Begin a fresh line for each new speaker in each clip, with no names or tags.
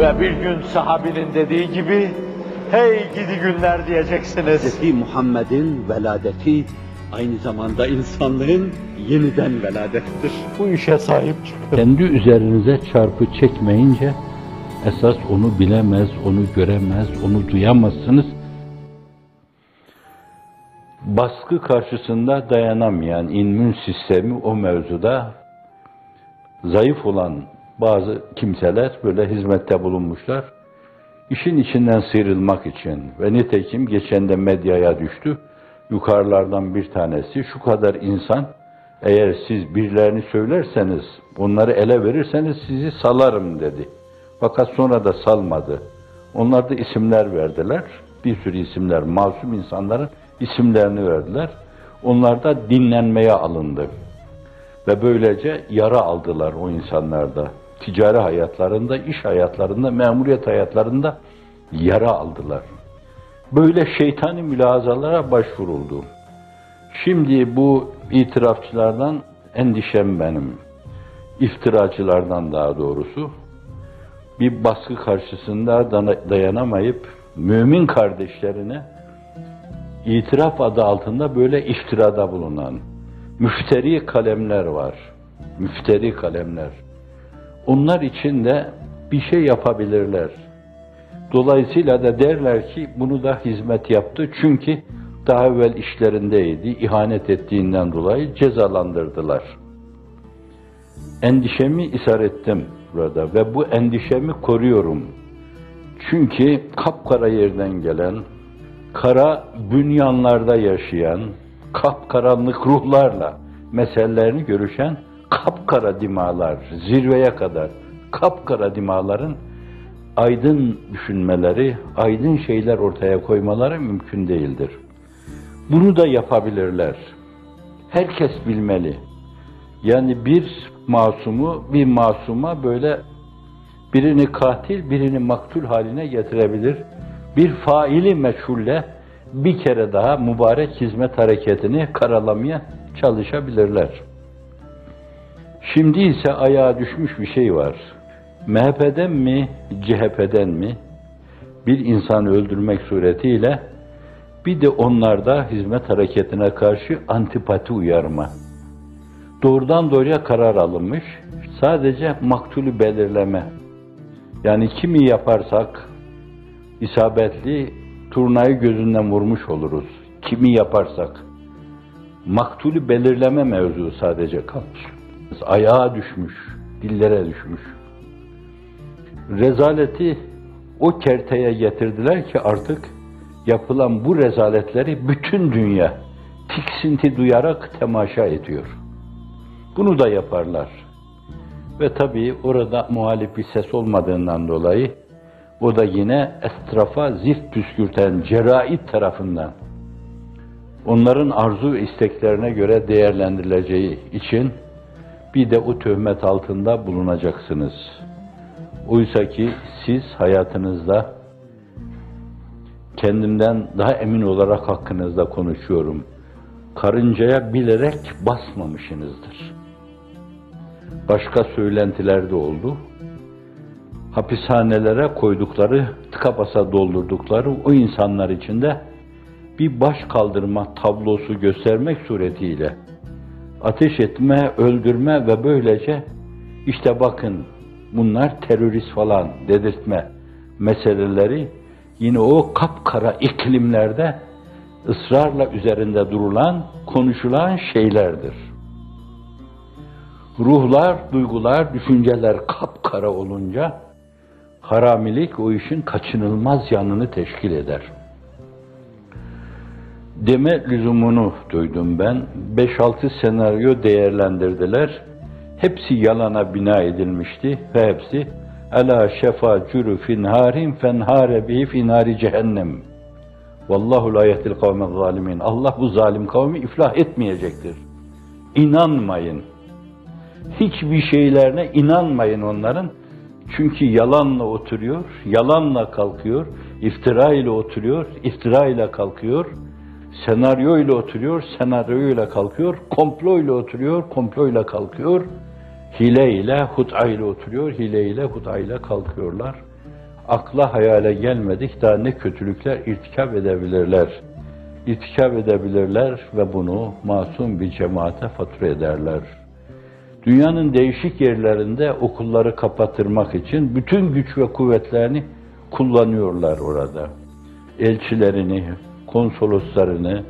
Ve bir gün sahabinin dediği gibi, hey gidi günler diyeceksiniz.
Hz. Muhammed'in veladeti aynı zamanda insanlığın yeniden veladettir.
Bu işe sahip çıkın.
Kendi üzerinize çarpı çekmeyince esas onu bilemez, onu göremez, onu duyamazsınız. Baskı karşısında dayanamayan immün sistemi o mevzuda zayıf olan bazı kimseler böyle hizmette bulunmuşlar. İşin içinden sıyrılmak için ve nitekim geçen de medyaya düştü. Yukarılardan bir tanesi şu kadar insan eğer siz birilerini söylerseniz, onları ele verirseniz sizi salarım dedi. Fakat sonra da salmadı. Onlar da isimler verdiler. Bir sürü isimler, masum insanların isimlerini verdiler. Onlar da dinlenmeye alındı. Ve böylece yara aldılar o insanlarda. Ticari hayatlarında, iş hayatlarında, memuriyet hayatlarında yara aldılar. Böyle şeytani mülazalara başvuruldu. Şimdi bu itirafçılardan endişem benim. İftiracılardan daha doğrusu. Bir baskı karşısında dayanamayıp mümin kardeşlerine itiraf adı altında böyle iftirada bulunan müfteri kalemler var. Müfteri kalemler. Onlar için de bir şey yapabilirler. Dolayısıyla da derler ki bunu da hizmet yaptı. Çünkü daha evvel işlerindeydi. ihanet ettiğinden dolayı cezalandırdılar. Endişemi isar ettim burada ve bu endişemi koruyorum. Çünkü kapkara yerden gelen, kara bünyanlarda yaşayan, kapkaranlık ruhlarla meselelerini görüşen kapkara dimalar, zirveye kadar kapkara dimaların aydın düşünmeleri, aydın şeyler ortaya koymaları mümkün değildir. Bunu da yapabilirler. Herkes bilmeli. Yani bir masumu, bir masuma böyle birini katil, birini maktul haline getirebilir. Bir faili meçhulle bir kere daha mübarek hizmet hareketini karalamaya çalışabilirler. Şimdi ise ayağa düşmüş bir şey var. MHP'den mi, CHP'den mi bir insanı öldürmek suretiyle bir de onlarda hizmet hareketine karşı antipati uyarma. Doğrudan doğruya karar alınmış. Sadece maktulü belirleme. Yani kimi yaparsak isabetli turnayı gözünden vurmuş oluruz. Kimi yaparsak. Maktulü belirleme mevzu sadece kalmış. Ayağa düşmüş, dillere düşmüş. Rezaleti o kerteye getirdiler ki artık yapılan bu rezaletleri bütün dünya tiksinti duyarak temaşa ediyor. Bunu da yaparlar. Ve tabii orada muhalif bir ses olmadığından dolayı o da yine estrafa zift püskürten cerait tarafından onların arzu isteklerine göre değerlendirileceği için bir de o töhmet altında bulunacaksınız. Oysa ki siz hayatınızda kendimden daha emin olarak hakkınızda konuşuyorum. Karıncaya bilerek basmamışsınızdır. Başka söylentiler de oldu. Hapishanelere koydukları, tıka basa doldurdukları o insanlar içinde bir baş kaldırma tablosu göstermek suretiyle ateş etme, öldürme ve böylece işte bakın bunlar terörist falan dedirtme meseleleri yine o kapkara iklimlerde ısrarla üzerinde durulan, konuşulan şeylerdir. Ruhlar, duygular, düşünceler kapkara olunca haramilik o işin kaçınılmaz yanını teşkil eder. Deme lüzumunu duydum ben. 5-6 senaryo değerlendirdiler. Hepsi yalana bina edilmişti ve hepsi Ela şefa cürü finharin fenhare bihi finari cehennem. Vallahu la yehdil kavme zalimin. Allah bu zalim kavmi iflah etmeyecektir. İnanmayın. Hiçbir şeylerine inanmayın onların. Çünkü yalanla oturuyor, yalanla kalkıyor, iftira ile oturuyor, iftira ile kalkıyor, senaryo ile oturuyor, senaryo ile kalkıyor, komplo ile oturuyor, komplo ile kalkıyor, hile ile, hut'a ile oturuyor, hile ile, hut'a ile kalkıyorlar. akla hayale gelmedik daha ne kötülükler irtikap edebilirler. İrtikap edebilirler ve bunu masum bir cemaate fatura ederler. Dünyanın değişik yerlerinde okulları kapattırmak için bütün güç ve kuvvetlerini kullanıyorlar orada. Elçilerini, konsoloslarını,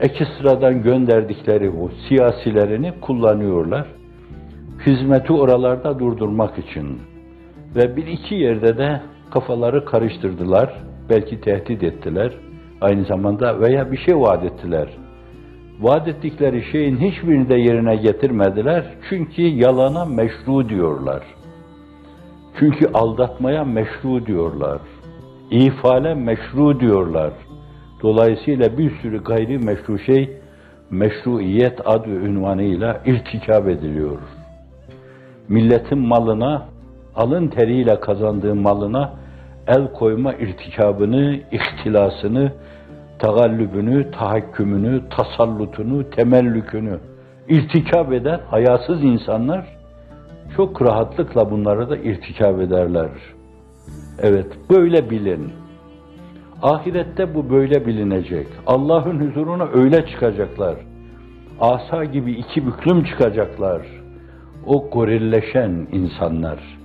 ekstradan gönderdikleri o siyasilerini kullanıyorlar. Hizmeti oralarda durdurmak için. Ve bir iki yerde de kafaları karıştırdılar, belki tehdit ettiler aynı zamanda veya bir şey vaat ettiler. Vaat ettikleri şeyin hiçbirini de yerine getirmediler çünkü yalana meşru diyorlar. Çünkü aldatmaya meşru diyorlar. İfale meşru diyorlar. Dolayısıyla bir sürü gayri meşru şey meşruiyet adı ünvanıyla irtikap ediliyor. Milletin malına, alın teriyle kazandığı malına el koyma irtikabını, ihtilasını, tagallübünü, tahakkümünü, tasallutunu, temellükünü irtikap eden hayasız insanlar çok rahatlıkla bunları da irtikap ederler. Evet, böyle bilin. Ahirette bu böyle bilinecek. Allah'ın huzuruna öyle çıkacaklar. Asa gibi iki büklüm çıkacaklar. O gorilleşen insanlar.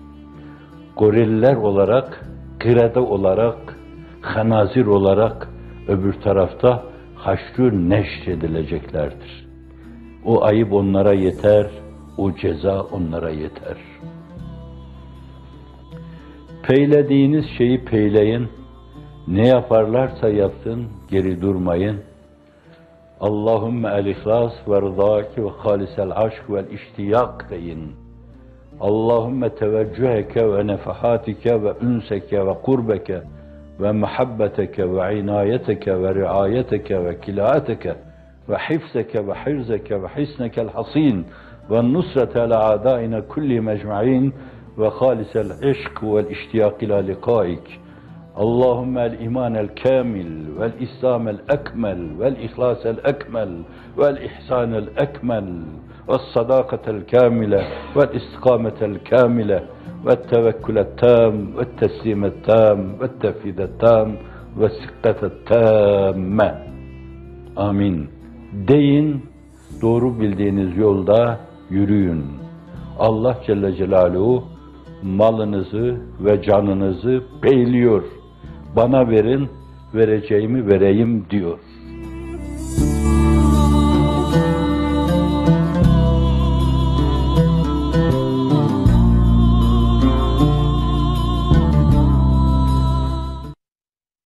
Goriller olarak, kırada olarak, hanazir olarak öbür tarafta haşrü neşr edileceklerdir. O ayıp onlara yeter, o ceza onlara yeter. Peylediğiniz şeyi peyleyin, ne yaparlarsa yapsın, geri durmayın. Allahümme el-ihlas ve rızaki ve halisel aşk ve iştiyak deyin. Allahümme teveccüheke ve nefahatike ve ünseke ve kurbeke ve muhabbeteke ve inayeteke ve riayeteke ve kilaeteke ve hifzeke ve hirzeke ve hisnekel hasin ve nusrete ala adaina kulli mecma'in ve halisel işk ve iştiyak ila likaik. اللهم الإيمان الكامل والإسلام الأكمل والإخلاص الأكمل والإحسان الأكمل والصداقة الكاملة والاستقامة الكاملة والتوكل التام والتسليم التام والتفيذ التام والثقة التامة Amin. Deyin, doğru bildiğiniz yolda yürüyün. Allah Celle Celaluhu malınızı ve canınızı beyliyor. Bana verin, vereceğimi vereyim diyor.